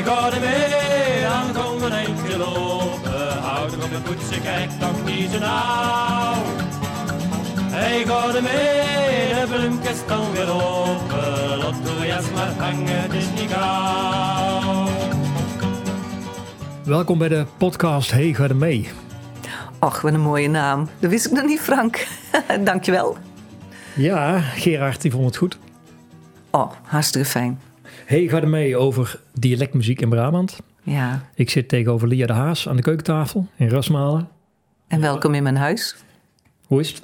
Hey, ga er mee, dan kom een eindje lopen. Houd op je poetsen, kijk toch niet zo nauw. Hey, ga er mee, de bloemkes staan weer open. Laat de jas maar hangen, het is niet gauw. Welkom bij de podcast Hey, ga er mee. Och, wat een mooie naam. Dat wist ik nog niet, Frank. Dankjewel. Ja, Gerard die vond het goed. Oh, hartstikke fijn. Hey, ga er mee over dialectmuziek in Brabant. Ja, Ik zit tegenover Lia de Haas aan de keukentafel in Rasmalen. en welkom in mijn huis. Hoe is het?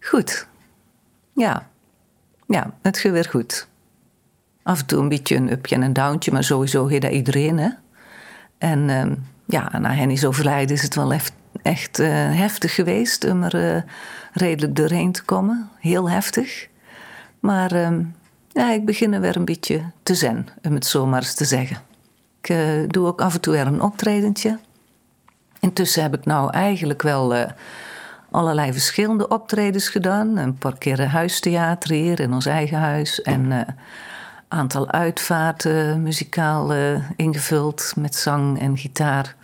Goed. Ja. Ja, het gaat weer goed. Af en toe een beetje een upje en een downtje, maar sowieso heeft dat iedereen, hè. En ehm, ja, na Henny's overlijden is het wel echt, echt eh, heftig geweest om er eh, redelijk doorheen te komen. Heel heftig. Maar ehm, ja, ik begin er weer een beetje te zen, om het zo maar eens te zeggen. Ik eh, doe ook af en toe weer een optredentje. Intussen heb ik nou eigenlijk wel eh, allerlei verschillende optredens gedaan. Een paar keer een huistheater hier in ons eigen huis. En een aantal uitvaarten muzikaal eh, ingevuld met zang en gitaar.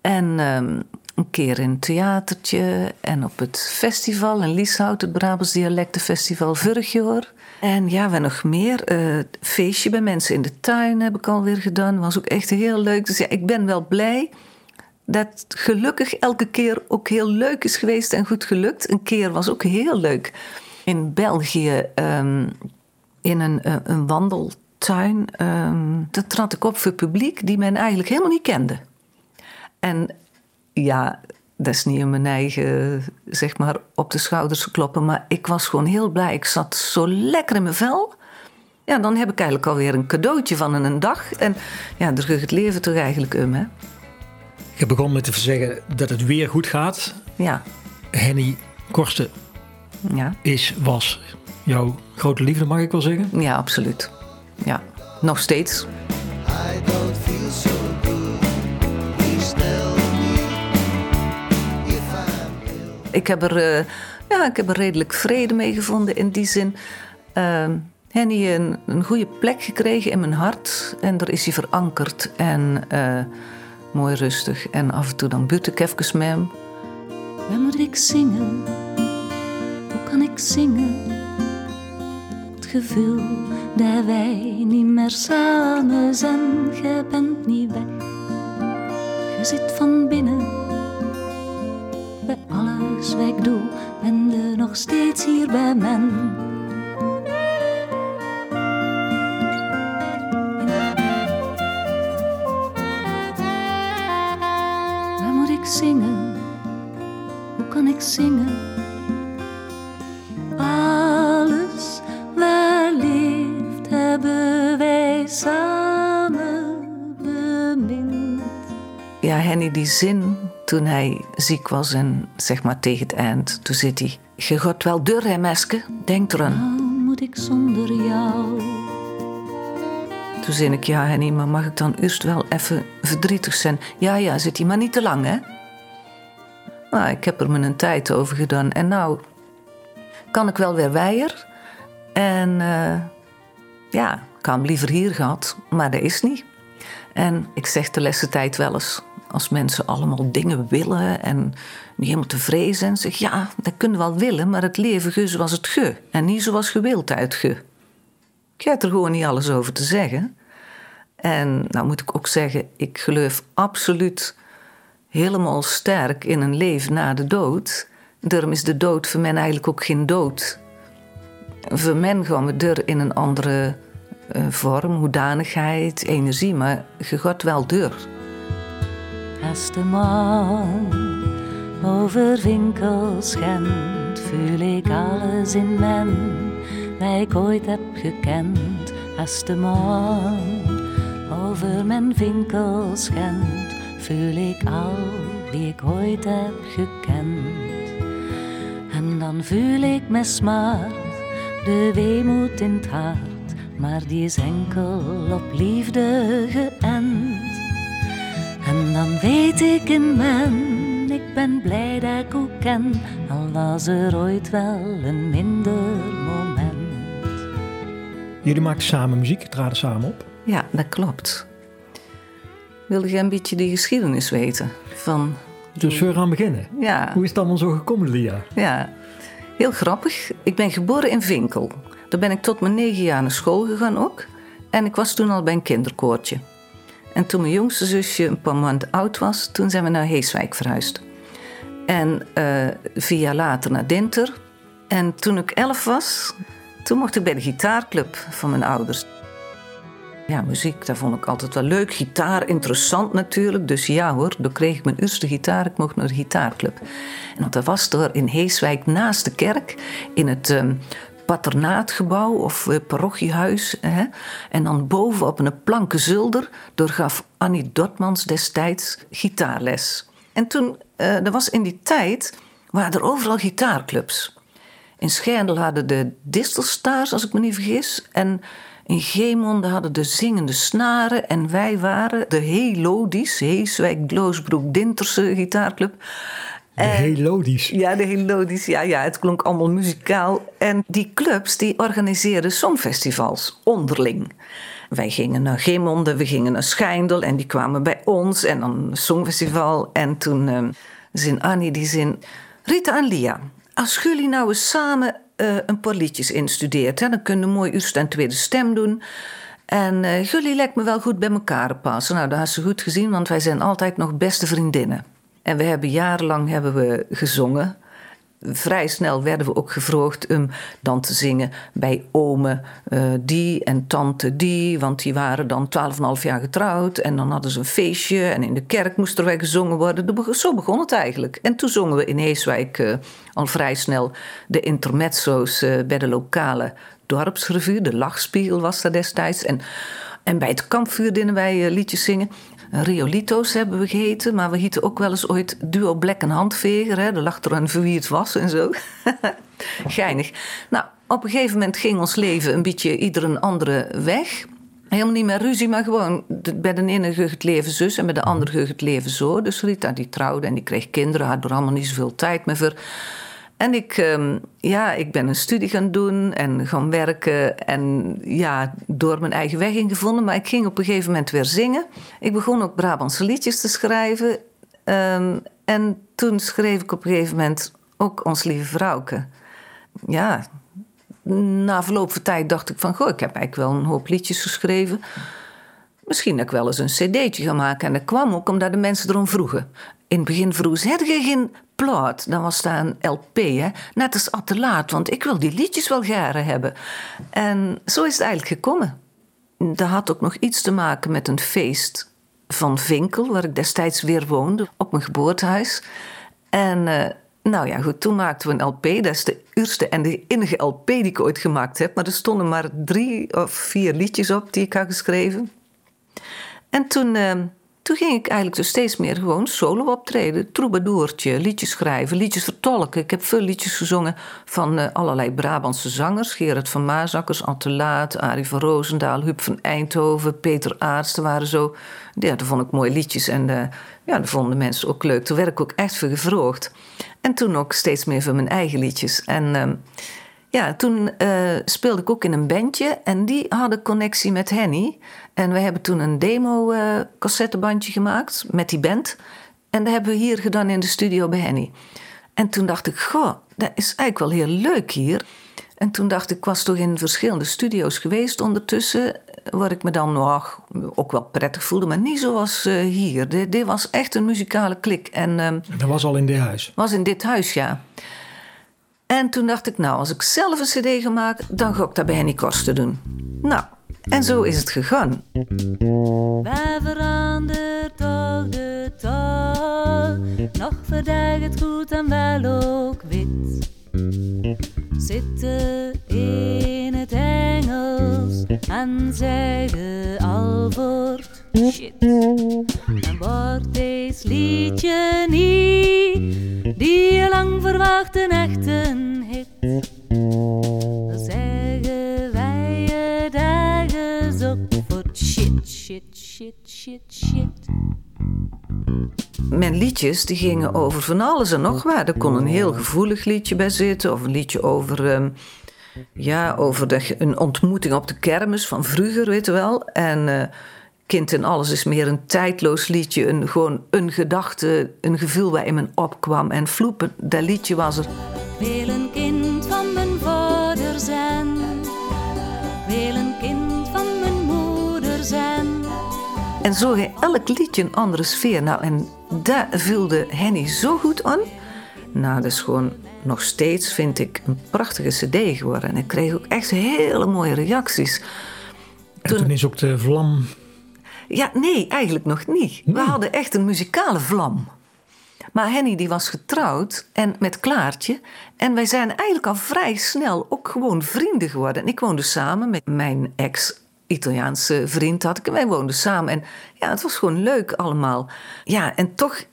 En ehm, een keer in een theatertje en op het festival in Lieshout, het Brabants Dialectenfestival vorig jaar. En ja, we nog meer. eh, feestje bij mensen in de tuin heb ik alweer gedaan. Was ook echt heel leuk. Dus ja, ik ben wel blij dat gelukkig elke keer ook heel leuk is geweest en goed gelukt. Een keer was ook heel leuk in België ehm, in een, eh, een wandeltuin. ehm daar trad ik op voor publiek die men eigenlijk helemaal niet kende. En ja, dat is niet in mijn eigen, zeg maar, op de schouders te kloppen. Maar ik was gewoon heel blij. Ik zat zo lekker in mijn vel. Ja, dan heb ik eigenlijk alweer een cadeautje van in een dag. En ja, gaat het leven toch eigenlijk om, hè? Je begon met te zeggen dat het weer goed gaat. Ja, Henny Korsten ja, is, was jouw grote liefde, mag ik wel zeggen. ja, absoluut. Ja, nog steeds. I don't Ik heb er, eh, ja, ik heb redelijk vrede mee gevonden in die zin. Uh, Henny een, een goede plek gekregen in mijn hart. En daar is hij verankerd. En eh, mooi rustig. En af en toe dan buurt ik even met. Waar moet ik zingen? Hoe kan ik zingen? Het gevoel dat wij niet meer samen zijn. Je bent niet weg. Je zit van binnen. Bij alles wat ik doe, ben je nog steeds hier bij mij. Waar moet ik zingen? Hoe kan ik zingen? Alles wellicht hebben wij samen bemind. Ja, Henny, die zin toen hij ziek was en zeg maar tegen het eind. Toen zit hij. Je gaat wel door, hè, meske? Denk eraan. Nou moet ik zonder jou. Toen zei ik, ja Henny, maar mag ik dan eerst wel even verdrietig zijn? Ja, ja, zit hij maar niet te lang, hè? Nou, ik heb er me een tijd over gedaan. En nou kan ik wel weer weier. En eh, ja, ik had hem liever hier gehad, maar dat is niet. En ik zeg de laatste tijd wel eens, als mensen allemaal dingen willen en niet helemaal tevreden zijn, zeg ja, dat kunnen we wel willen, maar het leven ge zoals het ge en niet zoals gewild uit ge. Ik heb er gewoon niet alles over te zeggen. En nou moet ik ook zeggen, ik geloof absoluut helemaal sterk in een leven na de dood. Daarom is de dood voor mij eigenlijk ook geen dood. Voor mij gaan we in een andere eh, vorm, hoedanigheid, energie, maar je gaat wel deur. Als de man over winkels schendt, voel ik alles in men, wat ik ooit heb gekend. Als de man over mijn winkels schendt, voel ik al wie ik ooit heb gekend. En dan voel ik met smart de weemoed in het hart, maar die is enkel op liefde geënt. En dan weet ik in men, ik ben blij dat ik ook ken, al was er ooit wel een minder moment. Jullie maakten samen muziek, traden samen op. Ja, dat klopt. wilde jij een beetje die geschiedenis weten? Van, Dus we gaan beginnen. ja, Hoe is het allemaal zo gekomen, Lia? ja, heel grappig. Ik ben geboren in Vinkel. Daar ben ik tot mijn negen jaar naar school gegaan ook. En ik was toen al bij een kinderkoortje. En toen mijn jongste zusje een paar maanden oud was, toen zijn we naar Heeswijk verhuisd. En eh, vier jaar later naar Dinter. En toen ik elf was, toen mocht ik bij de gitaarclub van mijn ouders. Ja, muziek, dat vond ik altijd wel leuk. Gitaar, interessant natuurlijk. Dus ja hoor, dan kreeg ik mijn eerste gitaar. Ik mocht naar de gitaarclub. En dat was er in Heeswijk naast de kerk, in het ehm, paternaatgebouw of eh, parochiehuis. Hè? En dan boven op een planken zolder, daar gaf Annie Dortmans destijds gitaarles. En toen, eh dat was in die tijd, waren er overal gitaarclubs. In Schijndel hadden de Distelstars, als ik me niet vergis. En in Geemonde hadden de Zingende Snaren. En wij waren de Helodies, Heeswijk, Gloosbroek, Dinterse gitaarclub. De Helodies. Ja, de Helodies. Ja, ja, het klonk allemaal muzikaal. En die clubs die organiseerden songfestivals onderling. Wij gingen naar Geemonde, we gingen naar Schijndel en die kwamen bij ons. En dan een songfestival. En toen eh, zin Annie die zin... Rita en Lia, als jullie nou eens samen eh, een paar liedjes instudeert... Hè, dan kunnen we mooi eerste en tweede stem doen... En eh, jullie lijkt me wel goed bij elkaar passen. Nou, dat had ze goed gezien, want wij zijn altijd nog beste vriendinnen. En we hebben jarenlang hebben we gezongen. Vrij snel werden we ook gevraagd om dan te zingen bij ome eh, die en tante die. Want die waren dan 12,5 jaar getrouwd. En dan hadden ze een feestje. En in de kerk moest er weer gezongen worden. Zo begon het eigenlijk. En toen zongen we in Heeswijk eh, al vrij snel de intermezzo's eh, bij de lokale dorpsrevue. De Lachspiegel was dat destijds. En, en bij het kampvuur deden wij liedjes zingen. Riolito's hebben we geheten, maar we hieten ook wel eens ooit Duo Black en Handveger. Hè? Er lag er een voor wie het was en zo. Geinig. Nou, op een gegeven moment ging ons leven een beetje ieder een andere weg. Helemaal niet meer ruzie, maar gewoon bij de ene ging het leven zus en bij de andere ging het leven zo. Dus Rita die trouwde en die kreeg kinderen, had er allemaal niet zoveel tijd meer voor. En ik, ehm, ja, ik ben een studie gaan doen en gaan werken. En ja, door mijn eigen weg ingevonden. Maar ik ging op een gegeven moment weer zingen. Ik begon ook Brabantse liedjes te schrijven. Ehm, en toen schreef ik op een gegeven moment ook Ons Lieve Vrouwke. Ja, na verloop van tijd dacht ik van... Goh, ik heb eigenlijk wel een hoop liedjes geschreven. Misschien dat ik wel eens een cd'tje ga maken. En dat kwam ook omdat de mensen erom vroegen. In het begin vroegen ze, je geen plaat? Dan was dat een LP, hè? Net als al te laat, want ik wil die liedjes wel garen hebben. En zo is het eigenlijk gekomen. Dat had ook nog iets te maken met een feest van Vinkel... waar ik destijds weer woonde, op mijn geboortehuis. En... eh, nou ja, goed, toen maakten we een LP. Dat is de eerste en de enige LP die ik ooit gemaakt heb. Maar er stonden maar drie of vier liedjes op die ik had geschreven. En toen, eh, toen ging ik eigenlijk dus steeds meer gewoon solo optreden. Troubadourtje, liedjes schrijven, liedjes vertolken. Ik heb veel liedjes gezongen van eh, allerlei Brabantse zangers. Gerard van Maasakkers, Anne Laat, Arie van Roosendaal, Huub van Eindhoven, Peter Aarts. Waren zo... Ja, vond ik mooie liedjes. En eh, ja, dat vonden mensen ook leuk. Daar werd ik ook echt voor gevraagd. En toen ook steeds meer van mijn eigen liedjes. En... ehm, ja, toen eh, speelde ik ook in een bandje en die hadden connectie met Henny. En we hebben toen een demo-cassettebandje gemaakt met die band. En dat hebben we hier gedaan in de studio bij Henny. En toen dacht ik, goh, dat is eigenlijk wel heel leuk hier. En toen dacht ik, ik was toch in verschillende studio's geweest ondertussen... waar ik me dan nog ook wel prettig voelde, maar niet zoals eh, hier. Dit, dit was echt een muzikale klik. En ehm, Dat was al in dit huis. was in dit huis, ja. En toen dacht ik, nou, als ik zelf een cd ga maken, dan ga ik dat bij Henny Kosten doen. Nou, en zo is het gegaan. Waar verandert toch de taal? Nog vandaag het goed en wel ook wit. Zitten in het Engels en zeggen al wordt shit. En wordt deze liedje niet, die lang verwacht een echte hit. Shit, shit, shit, shit, shit. Mijn liedjes die gingen over van alles en nog wat. Er kon een heel gevoelig liedje bij zitten. Of een liedje over, ehm, ja, over de, een ontmoeting op de kermis van vroeger, weet je wel. En eh, Kind en Alles is meer een tijdloos liedje. Een, gewoon een gedachte, een gevoel waar in me opkwam. En Vloepen, dat liedje was er. En zo heeft elk liedje een andere sfeer. Nou, en dat vulde Henny zo goed aan. Nou, dat is gewoon nog steeds, vind ik, een prachtige cd geworden. En ik kreeg ook echt hele mooie reacties. En toen is ook de vlam... Ja, nee, eigenlijk nog niet. We hadden echt een muzikale vlam. Maar Henny die was getrouwd en met Klaartje. En wij zijn eigenlijk al vrij snel ook gewoon vrienden geworden. En ik woonde samen met mijn ex-Italiaanse vriend. Had ik, en wij woonden samen. En ja, het was gewoon leuk allemaal. Ja, en toch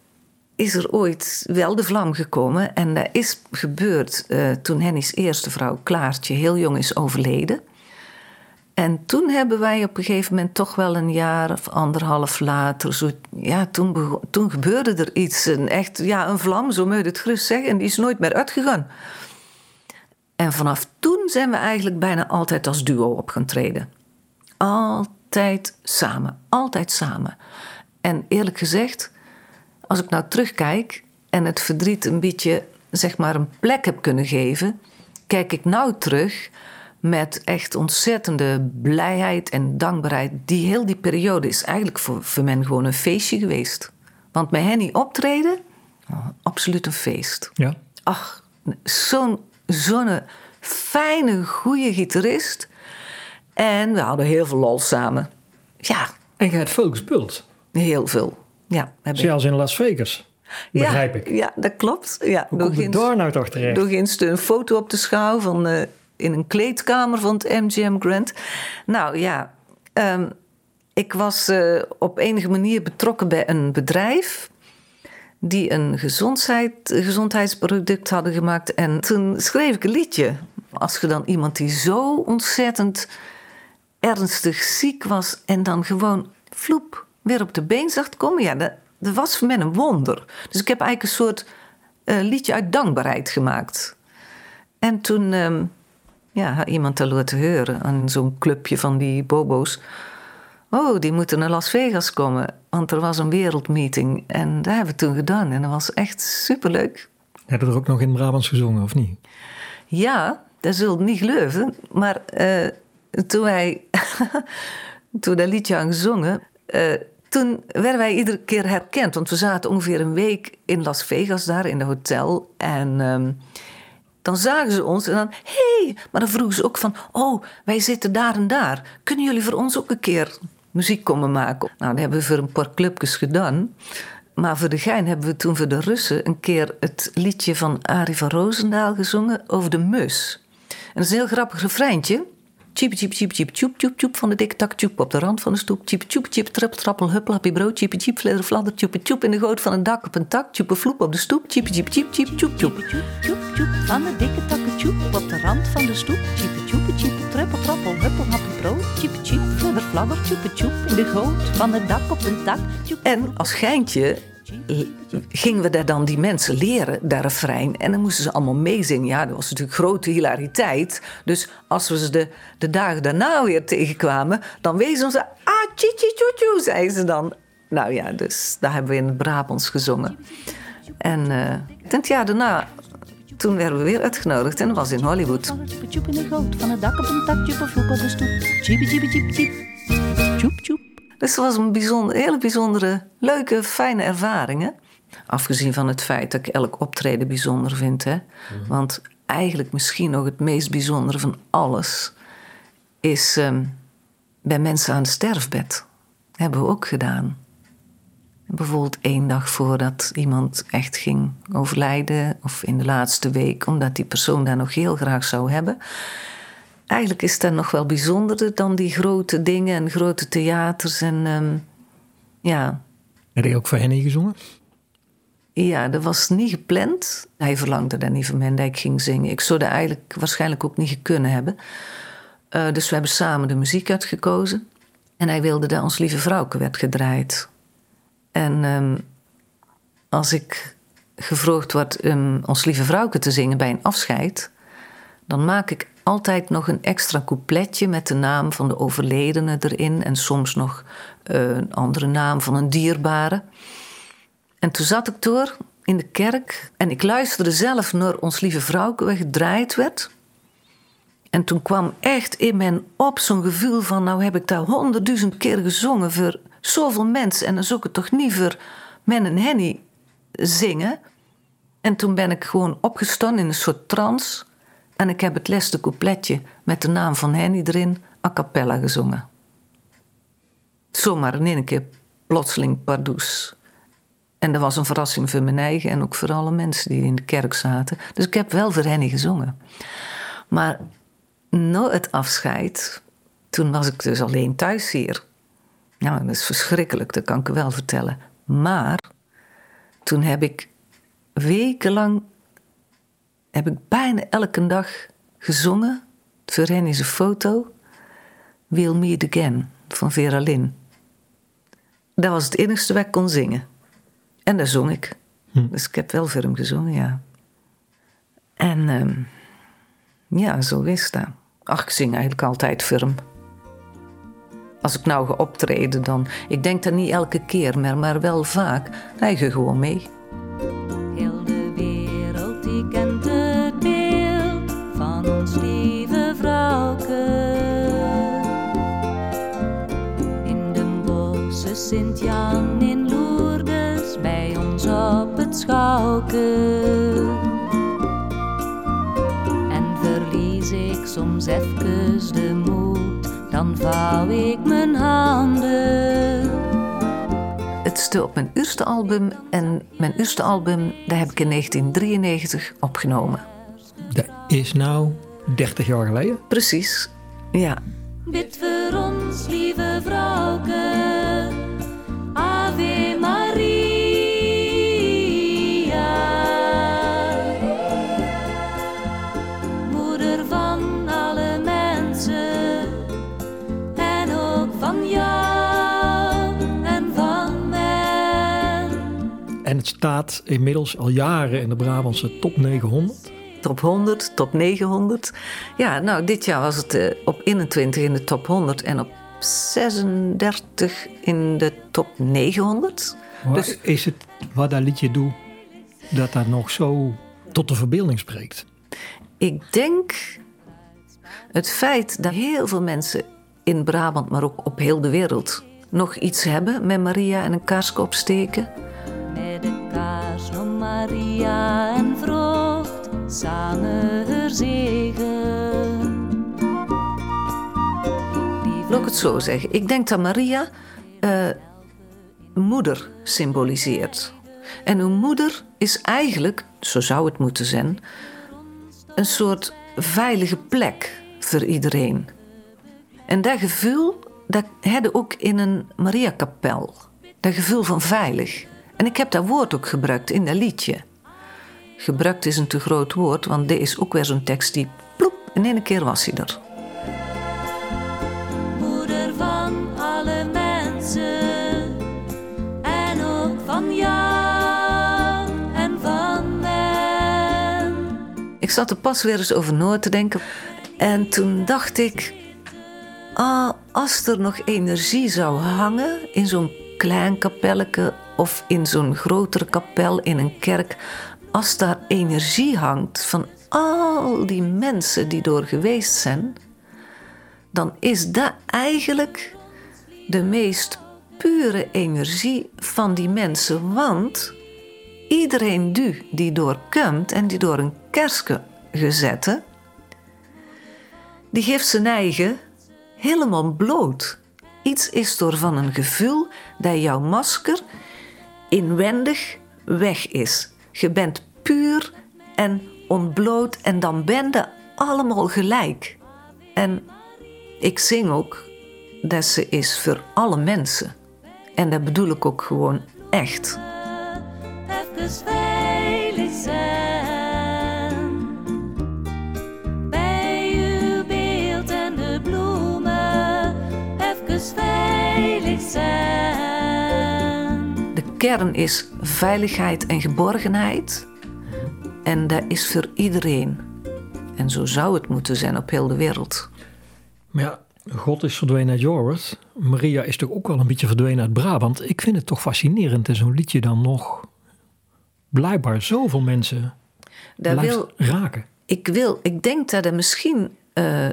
is er ooit wel de vlam gekomen. En dat is gebeurd eh, toen Henny's eerste vrouw, Klaartje, heel jong is overleden. En toen hebben wij op een gegeven moment toch wel een jaar of anderhalf later, zo, ja, toen, toen gebeurde er iets. Een echt, ja, een vlam, zo moet je het gerust zeggen. En die is nooit meer uitgegaan. En vanaf toen zijn we eigenlijk bijna altijd als duo op gaan treden. Altijd samen, altijd samen. En eerlijk gezegd, als ik nou terugkijk en het verdriet een beetje, zeg maar, een plek heb kunnen geven, kijk ik nou terug met echt ontzettende blijheid en dankbaarheid. Die heel die periode is eigenlijk voor, voor men gewoon een feestje geweest. Want met Henny optreden, oh, absoluut een feest. Ja. Ach, zo'n zo'n fijne, goede gitarist. En we hadden heel veel lol samen. Ja, En je hebt veel gespeeld. heel veel. Ja, heb ik. Zelfs in Las Vegas. Begrijp ja, ik. Ja, dat klopt. Ja, Hoe het eens- daar nou toch terecht? Eens een foto op de schouw van eh, in een kleedkamer van het MGM Grand. Nou ja, ehm, ik was eh, op enige manier betrokken bij een bedrijf die een gezondheid, gezondheidsproduct hadden gemaakt. En toen schreef ik een liedje. Als je dan iemand die zo ontzettend ernstig ziek was en dan gewoon vloep weer op de been zag komen, ja, dat, dat was voor mij een wonder. Dus ik heb eigenlijk een soort eh, liedje uit dankbaarheid gemaakt. En toen ehm, ja, had iemand dat laten horen aan zo'n clubje van die bobo's. Oh, die moeten naar Las Vegas komen, want er was een wereldmeeting. En dat hebben we toen gedaan en dat was echt superleuk. Heb je er ook nog in Brabants gezongen, of niet? Ja, dat zult niet geloven. Maar eh, toen wij toen dat liedje aan gezongen, eh, toen werden wij iedere keer herkend. Want we zaten ongeveer een week in Las Vegas daar in de hotel. En ehm, dan zagen ze ons en dan, hey! maar dan vroegen ze ook van, oh, wij zitten daar en daar. Kunnen jullie voor ons ook een keer muziek komen maken? Nou, dat hebben we voor een paar clubjes gedaan. Maar voor de gein hebben we toen voor de Russen een keer het liedje van Arie van Roosendaal gezongen over de mus. En dat is een heel grappig refreintje. Tjiep, tjiep, tjiep, tjiep, tjoep, tjoep, tjoep, van de dikke tak, tjoep, op de rand van de stoep. Tjiep, tjoep, tjiep, trippel, trappel, huppel, happy brood. Tjiep, tjiep, fladder, fladder, tjoep, tjoep, in de goot van een dak op een tak. Tjoep, vloep op de stoep. Tjoep, tjoep. Tjoep, tjoep, tjoep, van de dikke takken tjoep op de rand van de stoep. Tjiep, tjoep, tjiep, trippel, trappel, huppel, happy brood. Tjiep, tjiep, fladder, fladder, tjoep, tjoep, in de goot van het dak op een tak. En als geintje gingen we daar dan die mensen leren, dat refrein. En dan moesten ze allemaal meezingen. Ja, dat was natuurlijk grote hilariteit. Dus als we ze de, de dagen daarna weer tegenkwamen... dan wezen ze... Ah, tji, tji, tjoe, tjoe, zeiden ze dan. Nou ja, dus daar hebben we in Brabants gezongen. En eh het jaar daarna, toen werden we weer uitgenodigd. En dat was in Hollywood. Van het dak op een tak. Tjoep, vloep op de stoep. Dus het was een bijzonder, hele bijzondere, leuke, fijne ervaring. Hè? Afgezien van het feit dat ik elk optreden bijzonder vind. Hè? Want eigenlijk misschien nog het meest bijzondere van alles... is ehm, bij mensen aan het sterfbed. hebben we ook gedaan. Bijvoorbeeld één dag voordat iemand echt ging overlijden... of in de laatste week, omdat die persoon daar nog heel graag zou hebben... Eigenlijk is dat nog wel bijzonderder dan die grote dingen en grote theaters. En ehm, ja, Heb je ook voor Henny gezongen? ja, dat was niet gepland. Hij verlangde dat niet van mij dat ik ging zingen. Ik zou dat eigenlijk waarschijnlijk ook niet kunnen hebben. Eh, dus we hebben samen de muziek uitgekozen. En hij wilde dat Ons Lieve Vrouwke werd gedraaid. En ehm, als ik gevraagd word om Ons Lieve Vrouwke te zingen bij een afscheid... dan maak ik altijd nog een extra coupletje met de naam van de overledene erin en soms nog eh, een andere naam van een dierbare. En toen zat ik door in de kerk en ik luisterde zelf naar Ons Lieve Vrouwke, waar gedraaid werd. En toen kwam echt in mijn op zo'n gevoel van, nou heb ik daar honderdduizend keer gezongen voor zoveel mensen en dan zou ik het toch niet voor men en Henny zingen. En toen ben ik gewoon opgestaan in een soort trance en ik heb het laatste coupletje met de naam van Henny erin a cappella gezongen. Zomaar in één keer plotseling pardoes. En dat was een verrassing voor mijn eigen en ook voor alle mensen die in de kerk zaten. Dus ik heb wel voor Henny gezongen. Maar na het afscheid, toen was ik dus alleen thuis hier. Nou, dat is verschrikkelijk, dat kan ik wel vertellen. Maar toen heb ik wekenlang, heb ik bijna elke dag gezongen voor Henny's foto. We'll Meet Again van Vera Lynn. Dat was het enigste wat ik kon zingen. En daar zong ik. Dus ik heb wel voor hem gezongen, ja. En ehm, ja, zo is dat. Ach, ik zing eigenlijk altijd voor hem. Als ik nou ga optreden, dan... Ik denk dat niet elke keer meer, maar wel vaak. Hij gaat gewoon mee. Schouwke. En verlies ik soms even de moed, dan vouw ik mijn handen. Het stond op mijn eerste album. En mijn eerste album, dat heb ik in 1993 opgenomen. Dat is nou 30 jaar geleden. Precies, ja. Bid voor ons, lieve vrouwke, het staat inmiddels al jaren in de Brabantse top 900. Top 100, top 900. Ja, nou, dit jaar was het eh, op 21 in de top 100 en op 36 in de top 900. Maar Dus- is het wat dat liedje doet, dat dat nog zo tot de verbeelding spreekt? Ik denk het feit dat heel veel mensen in Brabant, maar ook op heel de wereld, nog iets hebben met Maria en een kaarsje opsteken. Met de kaars van Maria en vrocht samen zegen. Laat ik het zo zeggen. Ik denk dat Maria eh, moeder symboliseert. En een moeder is eigenlijk, zo zou het moeten zijn, een soort veilige plek voor iedereen. En dat gevoel, dat hadden ook in een Mariakapel. Dat gevoel van veilig. En ik heb dat woord ook gebruikt in dat liedje. Gebruikt is een te groot woord, want dit is ook weer zo'n tekst die ploep, in één keer was hij er. Moeder van alle mensen en ook van jou en van mij. Ik zat er pas weer eens over na te denken. En toen dacht ik... Ah, als er nog energie zou hangen in zo'n klein kapelletje... of in zo'n grotere kapel in een kerk... als daar energie hangt van al die mensen die door geweest zijn... dan is dat eigenlijk de meest pure energie van die mensen. Want iedereen die door komt en die door een kerske gezette, die geeft zijn eigen helemaal bloot. Iets is door van een gevoel dat jouw masker inwendig weg is. Je bent puur en ontbloot en dan ben je allemaal gelijk. En ik zing ook dat ze is voor alle mensen. En dat bedoel ik ook gewoon echt. Zijn. Bij uw beeld en de bloemen. Even veilig zijn. Kern is veiligheid en geborgenheid. En dat is voor iedereen. En zo zou het moeten zijn op heel de wereld. Maar ja, God is verdwenen uit Jorwert. Maria is toch ook wel een beetje verdwenen uit Brabant. Ik vind het toch fascinerend en zo'n liedje dan nog blijkbaar zoveel mensen wil, raken. ik wil, ik denk dat er misschien eh,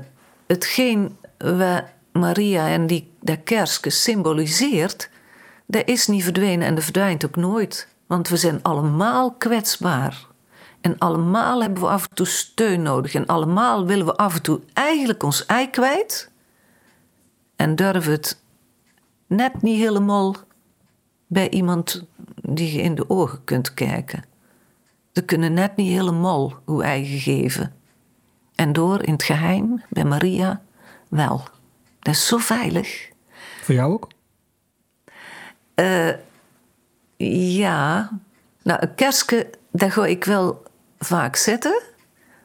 hetgeen wat Maria en die, dat kerstje symboliseert, dat is niet verdwenen en dat verdwijnt ook nooit. Want we zijn allemaal kwetsbaar. En allemaal hebben we af en toe steun nodig. En allemaal willen we af en toe eigenlijk ons ei kwijt. En durven het net niet helemaal bij iemand die je in de ogen kunt kijken. Ze kunnen net niet helemaal uw eigen geven. En door in het geheim, bij Maria, wel. Dat is zo veilig. Voor jou ook? Ja, nou, een kerstje, dat ga ik wel vaak zetten.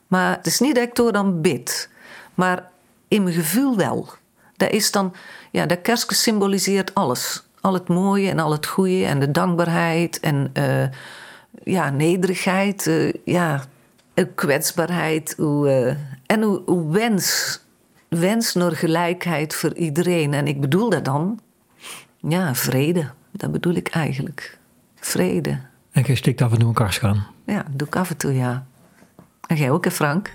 Maar het is niet dat ik door dan bid. Maar in mijn gevoel wel. Dat is dan, ja, dat kerstje symboliseert alles. Al het mooie en al het goede en de dankbaarheid en eh, ja, nederigheid. eh, ja, kwetsbaarheid. Eh, en uw wens. Wens naar gelijkheid voor iedereen. En ik bedoel dat dan, ja, vrede. Dat bedoel ik eigenlijk. Vrede. En jij stikt af en toe een kars gaan. Ja, doe ik af en toe, ja. En jij ook, hè, Frank?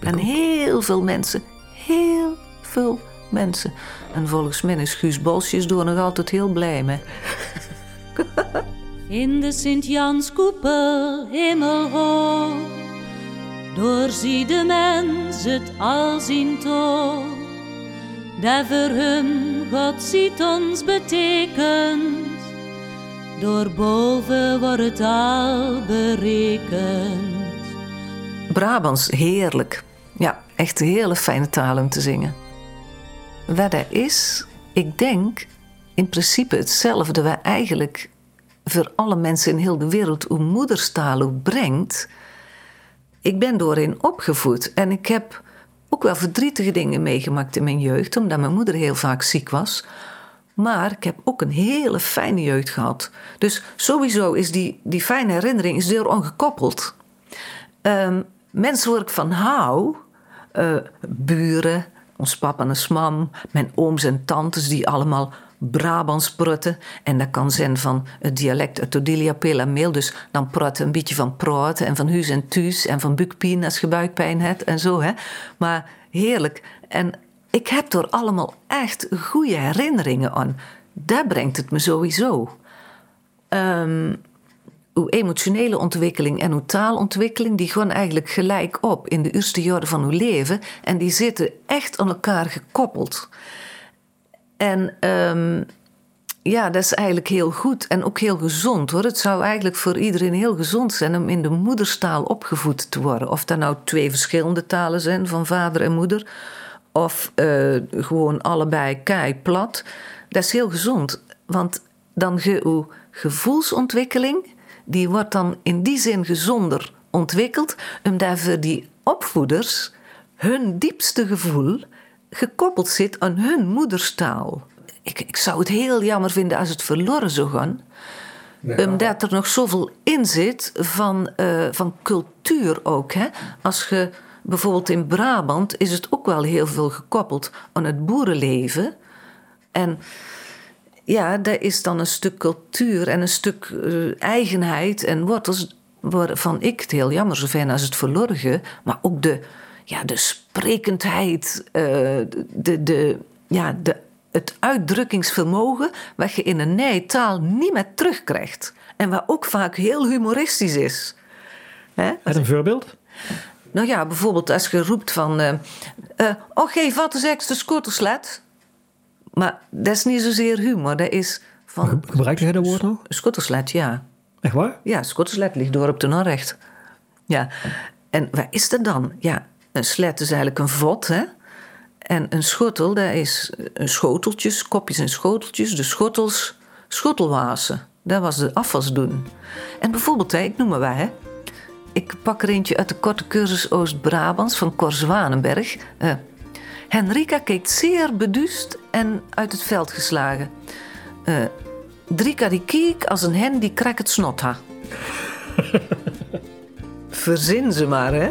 en heel veel mensen. Heel veel mensen. En volgens mij is Guus Bosjes door nog altijd heel blij mee. In de Sint-Janskoepel hemelhoog Doorzie de mens het al zien toch Dat voor hem God ziet ons betekent Doorboven wordt het al berekend Brabants, heerlijk. Ja, echt een hele fijne taal om te zingen. Dat is, ik denk in principe hetzelfde wat eigenlijk voor alle mensen in heel de wereld uw moederstaal ook brengt. Ik ben doorin opgevoed en ik heb ook wel verdrietige dingen meegemaakt in mijn jeugd, omdat mijn moeder heel vaak ziek was. Maar ik heb ook een hele fijne jeugd gehad. Dus sowieso is die, die fijne herinnering is heel ongekoppeld. Ehm, mensen waar ik van hou, eh, buren, ons papa en ons mam, mijn ooms en tantes die allemaal Brabants prutten. En dat kan zijn van het dialect uit Odilia Pelameel. Dus dan praten een beetje van praten en van huis en thuis en van bukpien als je buikpijn hebt en zo. Hè. Maar heerlijk. En ik heb er allemaal echt goede herinneringen aan. Dat brengt het me sowieso. Ehm, uw emotionele ontwikkeling en uw taalontwikkeling, die gaan eigenlijk gelijk op in de eerste jaren van uw leven. En die zitten echt aan elkaar gekoppeld. En ehm, ja, dat is eigenlijk heel goed en ook heel gezond hoor. Het zou eigenlijk voor iedereen heel gezond zijn om in de moederstaal opgevoed te worden. Of dat nou twee verschillende talen zijn van vader en moeder, of eh, gewoon allebei kei plat. Dat is heel gezond, want dan ge uw gevoelsontwikkeling, die wordt dan in die zin gezonder ontwikkeld, omdat voor die opvoeders hun diepste gevoel gekoppeld zit aan hun moederstaal. Ik, ik zou het heel jammer vinden als het verloren zou gaan. Omdat er nog zoveel in zit van, eh, van cultuur ook. Hè? Als je bijvoorbeeld in Brabant is het ook wel heel veel gekoppeld aan het boerenleven. En ja, daar is dan een stuk cultuur en een stuk eh, eigenheid en wortels waarvan ik het heel jammer zou vinden als het verloren gaat. Maar ook de, ja, de sprekendheid, eh, de, de, ja, de, het uitdrukkingsvermogen wat je in een nieuwe taal niet meer terugkrijgt. En wat ook vaak heel humoristisch is. Met een voorbeeld? Nou ja, bijvoorbeeld als je roept van... eh eh, oh, geef wat is extra skotterslet. Maar dat is niet zozeer humor. Dat is van... Gebruik jij dat woord nog? Skotterslet, ja. Echt waar? Ja, skotterslet ligt door op de Norrecht. Ja. En waar is dat dan? Ja, een slet is eigenlijk een vod, hè. En een schotel, dat is een schoteltjes, kopjes en schoteltjes. De schottels, schottelwassen. Dat was de afwas doen. En bijvoorbeeld, hè, ik noem maar wat, hè. Ik pak er eentje uit de korte cursus Oost-Brabants van Cor Zwanenberg. Eh, Henrika keek zeer beduust en uit het veld geslagen. Eh Drika die keek als een hen die krak het snot ha. Verzin ze maar, hè?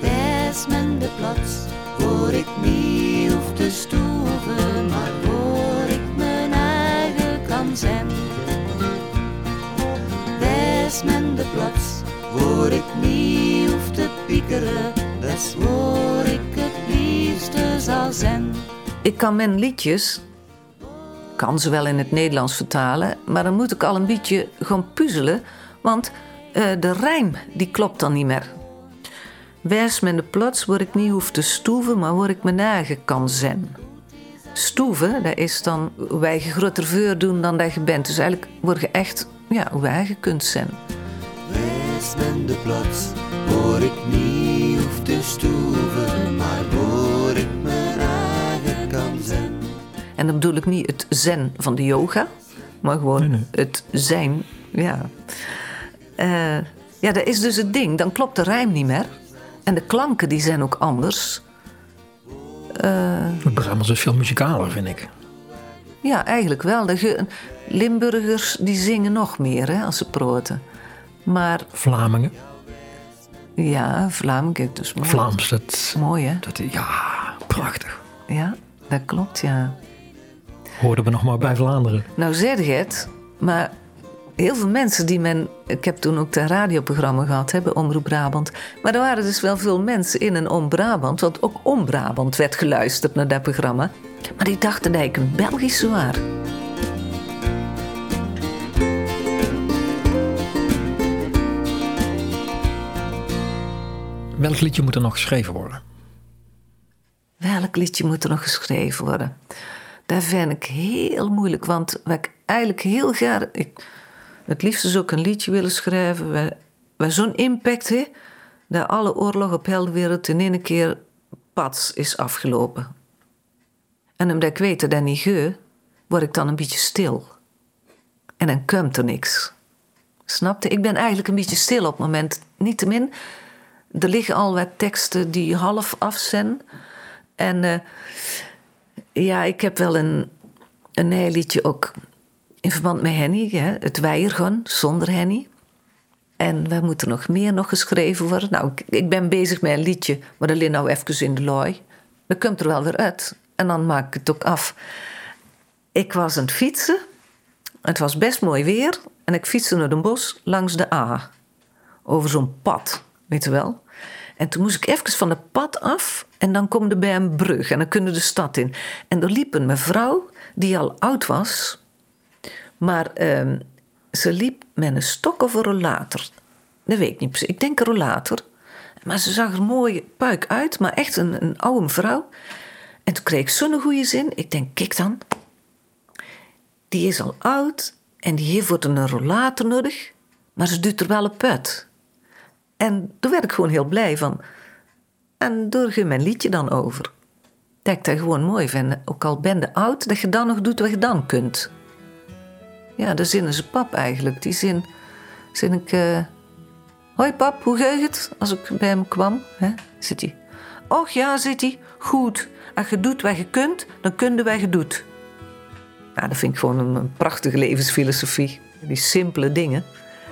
Wees men de plaats, waar ik niet hoef te stoeven, maar waar ik mijn eigen kan zijn. Wees men de plaats, waar ik niet hoef te piekeren, waar ik het liefste zal zijn. Ik kan mijn liedjes, kan ze wel in het Nederlands vertalen, maar dan moet ik al een beetje gaan puzzelen, want eh, de rijm die klopt dan niet meer. Wijs men de plaats waar ik niet hoef te stoeven, maar waar ik mijn eigen kan zijn. Stoeven, dat is dan wij je groter voor doen dan dat je bent. Dus eigenlijk word je echt ja, wij je kunt. De plaats waar ik niet hoef te stoeven, maar waar ik eigen kan zijn. En dan bedoel ik niet het zen van de yoga, maar gewoon Nee, nee. het zijn. Ja. Eh, ja, dat is dus het ding. Dan klopt de rijm niet meer. En de klanken die zijn ook anders. Het Brabants is veel muzikaler, vind ik. Ja, eigenlijk wel. De ge- Limburgers die zingen nog meer hè, als ze proten. Maar Vlamingen, ja, Vlamingen, dus mooi. Vlaams, dat, Mooi hè? dat, ja, prachtig. Ja, dat klopt ja. Hoorden we nog maar bij Vlaanderen. Nou zeg je het, maar heel veel mensen die men... Ik heb toen ook een radioprogramma gehad bij Omroep Brabant. Maar er waren dus wel veel mensen in en om Brabant... want ook om Brabant werd geluisterd naar dat programma. Maar die dachten dat ik een Belgisch waar. Welk liedje moet er nog geschreven worden? Welk liedje moet er nog geschreven worden? Dat vind ik heel moeilijk, want wat ik eigenlijk heel graag... Ik, het liefst zou ik een liedje willen schrijven... waar, zo'n impact heeft... dat alle oorlog op heel de wereld in één keer pats is afgelopen. En omdat ik weet dat dat niet word ik dan een beetje stil. En dan komt er niks. Snapte? Ik ben eigenlijk een beetje stil op het moment. Niettemin, er liggen al wat teksten die half af zijn... En eh, ja, ik heb wel een, een liedje ook in verband met Henny. Het Weijergon, zonder Henny. En wat moet er nog meer nog geschreven worden? Nou, ik, ben bezig met een liedje, maar alleen nou even in de looi. Dat komt er wel weer uit. En dan maak ik het ook af. Ik was aan het fietsen. Het was best mooi weer. En ik fietste naar een bos langs de A. Over zo'n pad, weet je wel. En toen moest ik even van het pad af. En dan kom je bij een brug. En dan kunnen de stad in. En er liep een mevrouw die al oud was. Maar ehm, ze liep met een stok of een rollator. Dat weet ik niet precies. Ik denk een rollator. Maar ze zag er mooi puik uit. Maar echt een, een oude vrouw. En toen kreeg ik zo'n goede zin. Ik denk, kijk dan. Die is al oud. En die heeft voor een rollator nodig. Maar ze doet er wel een put. En daar werd ik gewoon heel blij van. En daar ging mijn liedje dan over. Dat ik gewoon mooi vind. Ook al ben je oud, dat je dan nog doet wat je dan kunt. Ja, de zin is een pap eigenlijk. Die zin, zin ik... eh, Hoi pap, hoe gaat het? Als ik bij hem kwam, hè, zit hij. Och ja, zit hij. Goed. Als je doet wat je kunt, dan kun je wat je doet. Nou, dat vind ik gewoon een prachtige levensfilosofie. Die simpele dingen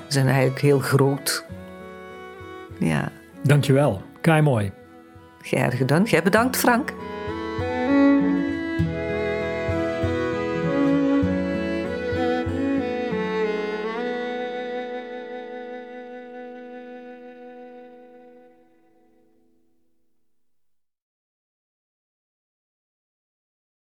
zijn eigenlijk heel groot. Ja, Dankjewel. Kei mooi. graag gedaan. Jij bedankt, Frank.